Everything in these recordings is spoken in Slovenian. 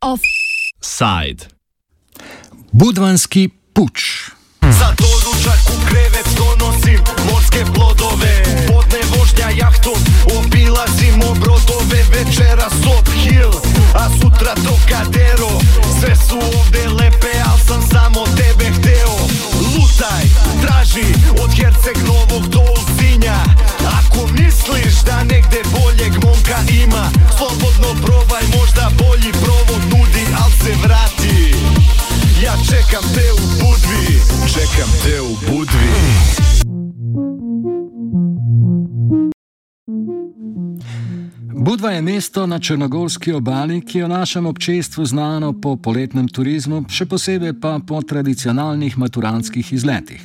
Offside. Budvanski puč. Budva je mesto na Črnogorski obali, ki je v našem občestvu znano po poletnem turizmu, še posebej pa po tradicionalnih maturantskih izletih.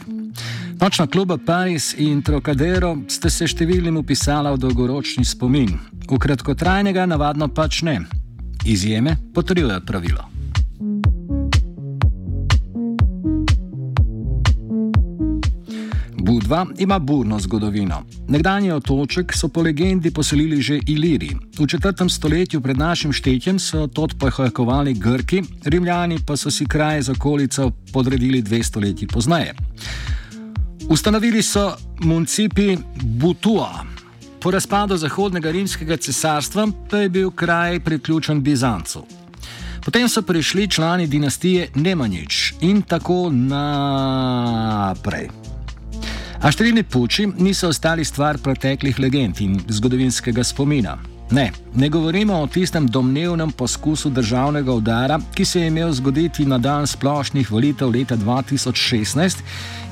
Nočna kluba Paris in Trocadero ste se številnim upisala v dolgoročni spomin, v kratkotrajnega navadno pač ne. Izjeme potrjujejo pravilo. Budva ima burno zgodovino. Nekdanji otoček so po legendi poselili že Iliri. V četrtem stoletju pred našim štetjem so tot pohajkovali Grki, Rimljani pa so si kraje z okolico podredili dve stoletji pozneje. Ustanovili so municipi Butua. Po razpadu Zahodnega rimskega cesarstva pa je bil kraj priključen Bizancu. Potem so prišli člani dinastije Nemanjič in tako naprej. A številni puči niso ostali stvar preteklih legend in zgodovinskega spomina. Ne, ne govorimo o tistem domnevnem poskusu državnega udara, ki se je imel zgoditi na dan splošnih volitev leta 2016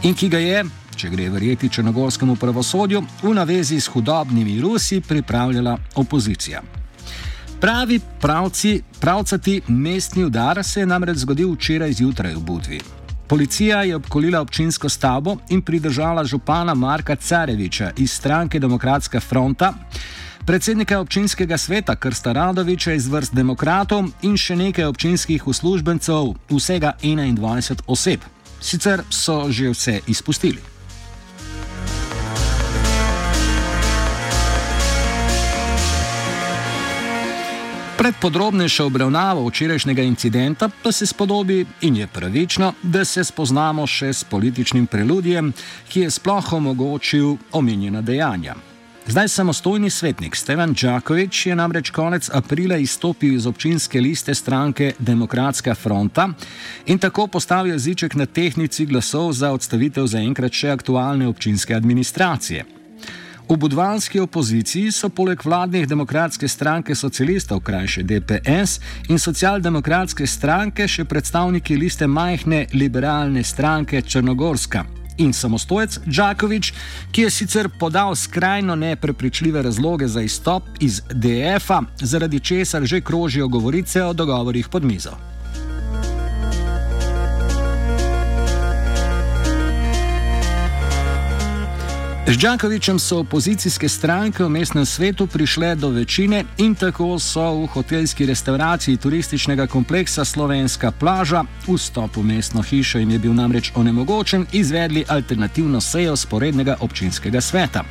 in ki ga je, če gre verjeti črnogorskemu pravosodju, v navezi s hudobnimi Rusi pripravljala opozicija. Pravi pravci, pravcati mestni udar se je namreč zgodil včeraj zjutraj v Budvi. Policija je obkolila občinsko stavbo in pridržala župana Marka Careviča iz stranke Demokratska fronta, predsednika občinskega sveta Krsta Radoviča iz vrst demokratov in še nekaj občinskih uslužbencev, vsega 21 oseb. Sicer so že vse izpustili. Pred podrobnejšo obravnavo včerajšnjega incidenta pa se spodobi in je pravično, da se spoznamo še s političnim preludijem, ki je sploh omogočil omenjena dejanja. Zdaj samostojni svetnik Stevan Džakovič je namreč konec aprila izstopil iz občinske liste stranke Demokratska fronta in tako postavil jeziček na tehnici glasov za odstavitev zaenkrat še aktualne občinske administracije. V budvanski opoziciji so poleg vladnih demokratske stranke socialistov, krajše DPS, in socialdemokratske stranke še predstavniki liste majhne liberalne stranke Črnogorska. In samostojec Džakovič, ki je sicer podal skrajno neprepričljive razloge za izstop iz DF-a, zaradi česar že krožijo govorice o dogovorih pod mizo. Z Džakovičem so opozicijske stranke v mestnem svetu prišle do večine in tako so v hotelski restauraciji turističnega kompleksa Slovenska plaža, vstop v mestno hišo jim je bil namreč onemogočen, izvedli alternativno sejo sporednega občinskega sveta.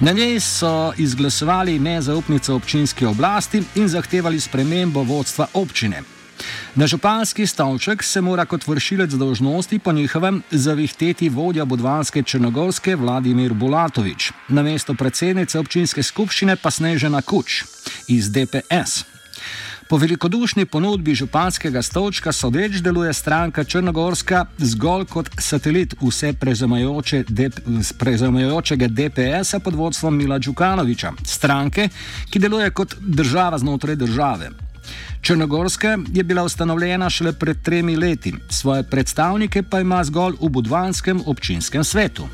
Na njej so izglasovali nezaupnico občinske oblasti in zahtevali spremembo vodstva občine. Na županski stolček se mora kot vršilec dožnosti po njihovem zavihteti vodja budvanske Črnogorske Vladimir Bulatovič, na mesto predsednice občinske skupščine pa Snežena Kuč iz DPS. Po velikodušni ponudbi županskega stolčka sodeč deluje stranka Črnogorska zgolj kot satelit vse prezamajočega DPS-a pod vodstvom Mila Djukanoviča, stranke, ki deluje kot država znotraj države. Črnogorska je bila ustanovljena šele pred tremi leti, svoje predstavnike pa ima zgolj v Budvanskem občinskem svetu.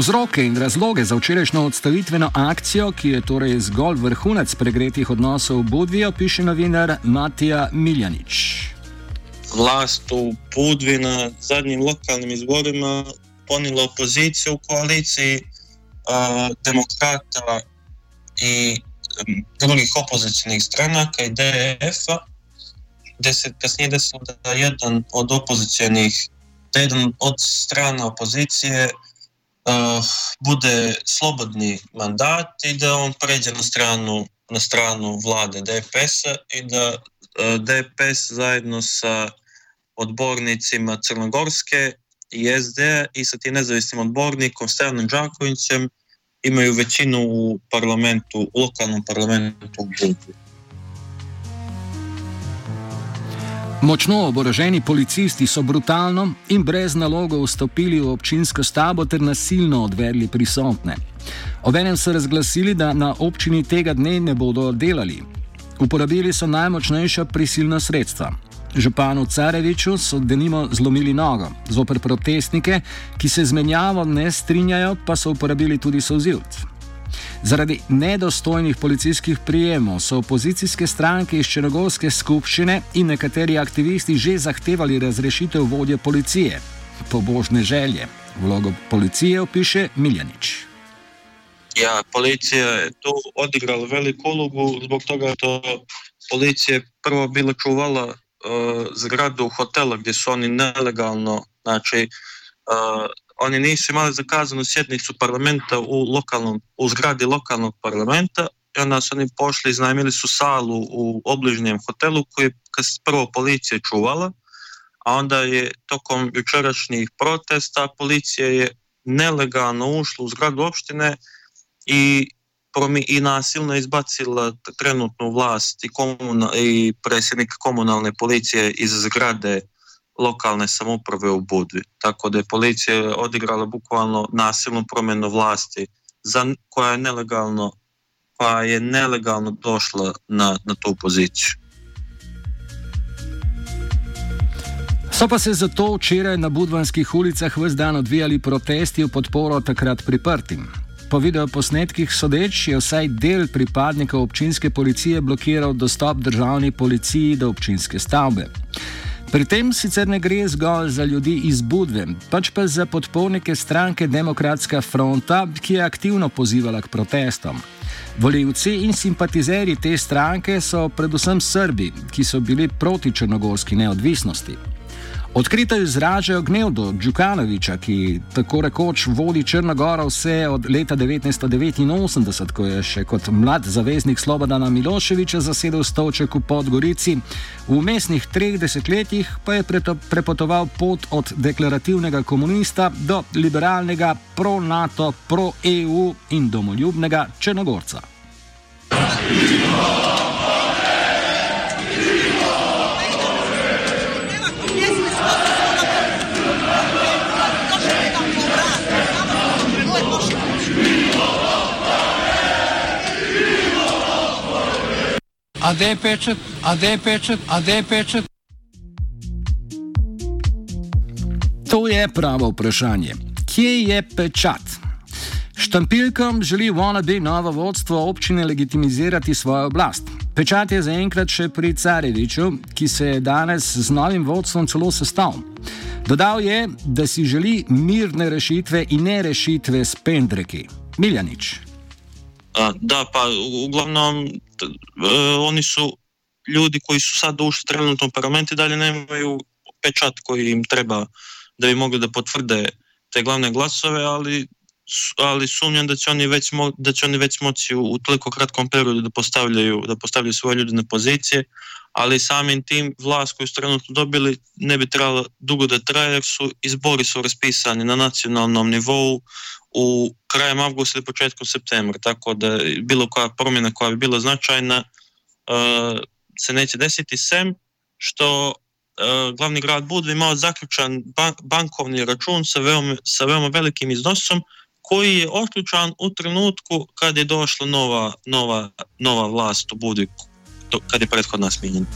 Vzroke in razloge za včerajšnjo odstavitveno akcijo, ki je torej zgolj vrhunec pregretih odnosov v Budvi, piše novinar Matija Miljanič. Vlast v Budvi na zadnjim lokalnim izborima ponijelo opoziciju u koaliciji uh, demokrata i drugih opozicijnih stranaka i DF-a, gde se kasnije desilo da jedan od opozicijenih, da jedan od strana opozicije uh, bude slobodni mandat i da on pređe na stranu, na stranu vlade DPS-a i da uh, DPS zajedno sa odbornicima Crnogorske i SD i sa tim nezavisnim odbornikom Stevanom Đakovićem imaju većinu u parlamentu, u lokalnom parlamentu u Budvi. Močno oboroženi policisti so brutalno in brez nalogo vstopili v občinsko stabo ter nasilno odvedli prisotne. Obenem so razglasili, da na občini tega dne ne bodo delali. Uporabili so najmočnejša prisilna sredstva. Županu Careviču so denimo zlomili nogo, zoper protestnike, ki se z menjavo ne strinjajo, pa so uporabili tudi sozivc. Zaradi nedostojnih policijskih prijemov so opozicijske stranke iz Črnogorske skupščine in nekateri aktivisti že zahtevali razrešitev vodje policije. Pobožne želje. Vlogo policije opiše Miljanič. Ja, policija je tu odigrala veliku ulogu zbog toga što policija je prvo bila čuvala zgradu hotela gdje su oni nelegalno, znači uh, oni nisu imali zakazanu sjednicu parlamenta u, lokalnom, u zgradi lokalnog parlamenta i onda su oni pošli, iznajmili su salu u obližnjem hotelu koji je prvo policija čuvala, a onda je tokom jučerašnjih protesta policija je nelegalno ušla u zgradu opštine i i nasilno izbacila trenutnu vlast i, komuna, i predsjednik komunalne policije iz zgrade lokalne samouprave u Budvi. Tako da je policija odigrala bukvalno nasilnu promjenu vlasti za, koja je nelegalno koja je nelegalno došla na, na tu poziciju. So pa se zato včeraj na budvanskih ulicah vse dan odvijali protesti v podporo takrat priprtim. Po videoposnetkih sodeč je vsaj del pripadnikov občinske policije blokiral dostop državni policiji do občinske stavbe. Pri tem sicer ne gre zgolj za ljudi iz Budve, pač pa za podpornike stranke Demokratska fronta, ki je aktivno pozivala k protestom. Voljivci in simpatizeri te stranke so predvsem Srbi, ki so bili proti črnogorski neodvisnosti. Odkrito izražajo gnev do Djukanoviča, ki tako rekoč vodi Črnogoro vse od leta 1989, ko je še kot mlad zaveznik Slobodana Miloševiča zasedel stolček v Podgorici. V mestnih treh desetletjih pa je prepotoval pot od deklarativnega komunista do liberalnega pro-NATO, pro-EU in domoljubnega Črnogorca. a da je pečat, a da je pečat, a da je pečat. To je pravo vprašanje. Kje je pečat? Štampilkom želi Wannabe novo vodstvo občine legitimizirati svojo oblast. Pečat je zaenkrat še pri Careviču, ki se je danes z novim vodstvom celo sestal. Dodal je, da si želi mirne rešitve in ne rešitve s pendreki. Miljanič. Da, pa uglavnom E, oni su ljudi koji su sad ušli trenutno u parlament i dalje nemaju pečat koji im treba da bi mogli da potvrde te glavne glasove, ali ali sumnjam da će oni već mo, da će oni već moći u, u toliko kratkom periodu da postavljaju da postavljaju svoje ljude na pozicije, ali samim tim vlast koju su trenutno dobili ne bi trebala dugo da traje jer su izbori su raspisani na nacionalnom nivou u krajem avgusta ili početkom septembra, tako da bilo koja promjena koja bi bila značajna uh, se neće desiti sem što uh, glavni grad Budva imao zaključan ban bankovni račun sa veoma, sa veoma velikim iznosom koji je otključan u trenutku kad je došla nova, nova, nova vlast u Budvi, kad je prethodna smijenjena.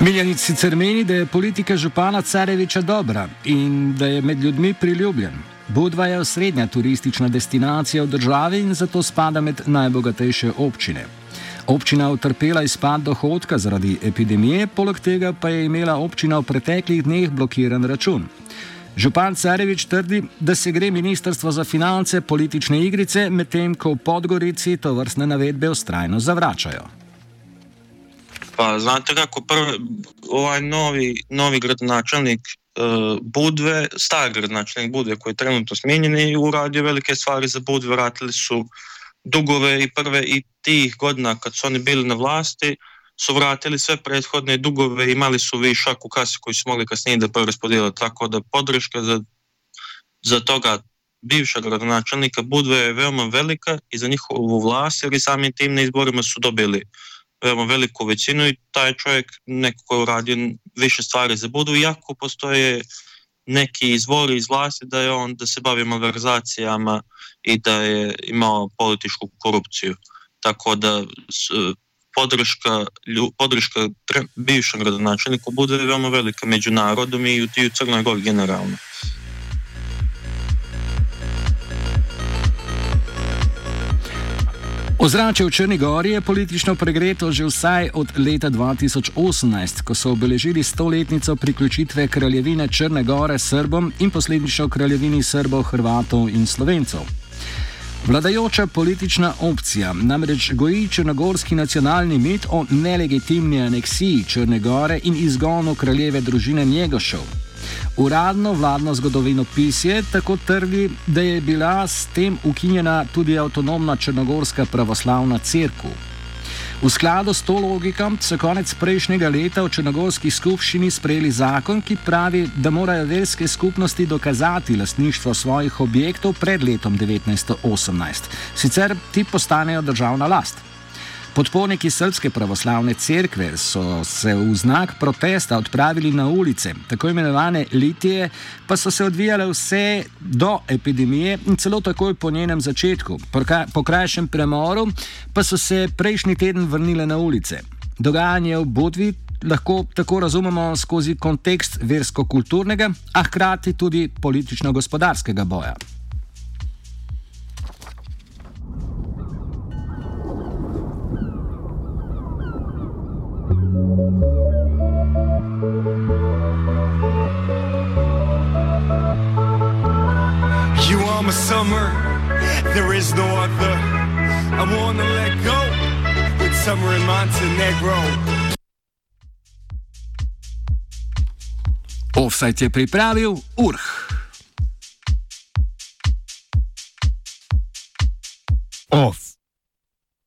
Miljanic sicer meni, da je politika župana Careviča dobra in da je med ljudmi priljubljen. Budva je osrednja turistična destinacija v državi in zato spada med najbogatejše občine. Občina je utrpela izpad dohodka zaradi epidemije, poleg tega pa je imela občina v preteklih dneh blokiran račun. Župan Carevič trdi, da se gre Ministrstvo za finance politične igrice, medtem ko v Podgorici to vrstne navedbe ustrajno zavračajo. Pa znate kako prvi, ovaj novi, novi gradonačelnik uh, Budve, star gradonačelnik Budve koji je trenutno smijenjen i uradio velike stvari za Budve, vratili su dugove i prve i tih godina kad su oni bili na vlasti, su vratili sve prethodne dugove, imali su višak u kasi koji su mogli kasnije da preraspodijeli, tako da podrška za, za toga bivšeg gradonačelnika Budve je veoma velika i za njihovu vlast, jer i samim tim na izborima su dobili veoma veliku većinu i taj čovjek neko ko je uradio više stvari za Budvu, iako postoje neki izvori iz vlasti da je on da se bavi malverzacijama i da je imao političku korupciju. Tako da podrška, podrška bivšem gradonačelniku bude veoma velika među narodom i u, i u Crnoj Gori generalno. Ozračje v Črni Gori je politično pregreto že vsaj od leta 2018, ko so obeležili stoletnico priključitve kraljevine Črne Gore Srbom in posledično kraljevini Srbov, Hrvatov in Slovencov. Vladajoča politična opcija namreč goji črnogorski nacionalni mit o nelegitimni aneksiji Črne Gore in izgonu kraljeve družine Njegošov. Uradno vladno zgodovino pisje tako trdi, da je bila s tem ukinjena tudi avtonomna črnogorska pravoslavna crkva. V skladu s to logiko so konec prejšnjega leta v Črnogorski skupščini sprejeli zakon, ki pravi, da morajo verske skupnosti dokazati lastništvo svojih objektov pred letom 1918. Sicer ti postanejo državna last. Podporniki Srpske pravoslavne cerkve so se v znak protesta odpravili na ulice, tako imenovane litije, pa so se odvijale vse do epidemije in celo takoj po njenem začetku. Po krajšem premoru pa so se prejšnji teden vrnile na ulice. Dogajanje v Budvi lahko tako razumemo skozi kontekst versko-kulturnega, a hkrati tudi politično-gospodarskega boja. Summer, there is no other. I wanna let go with summer in Montenegro. Offside je pripravil Urh. Off.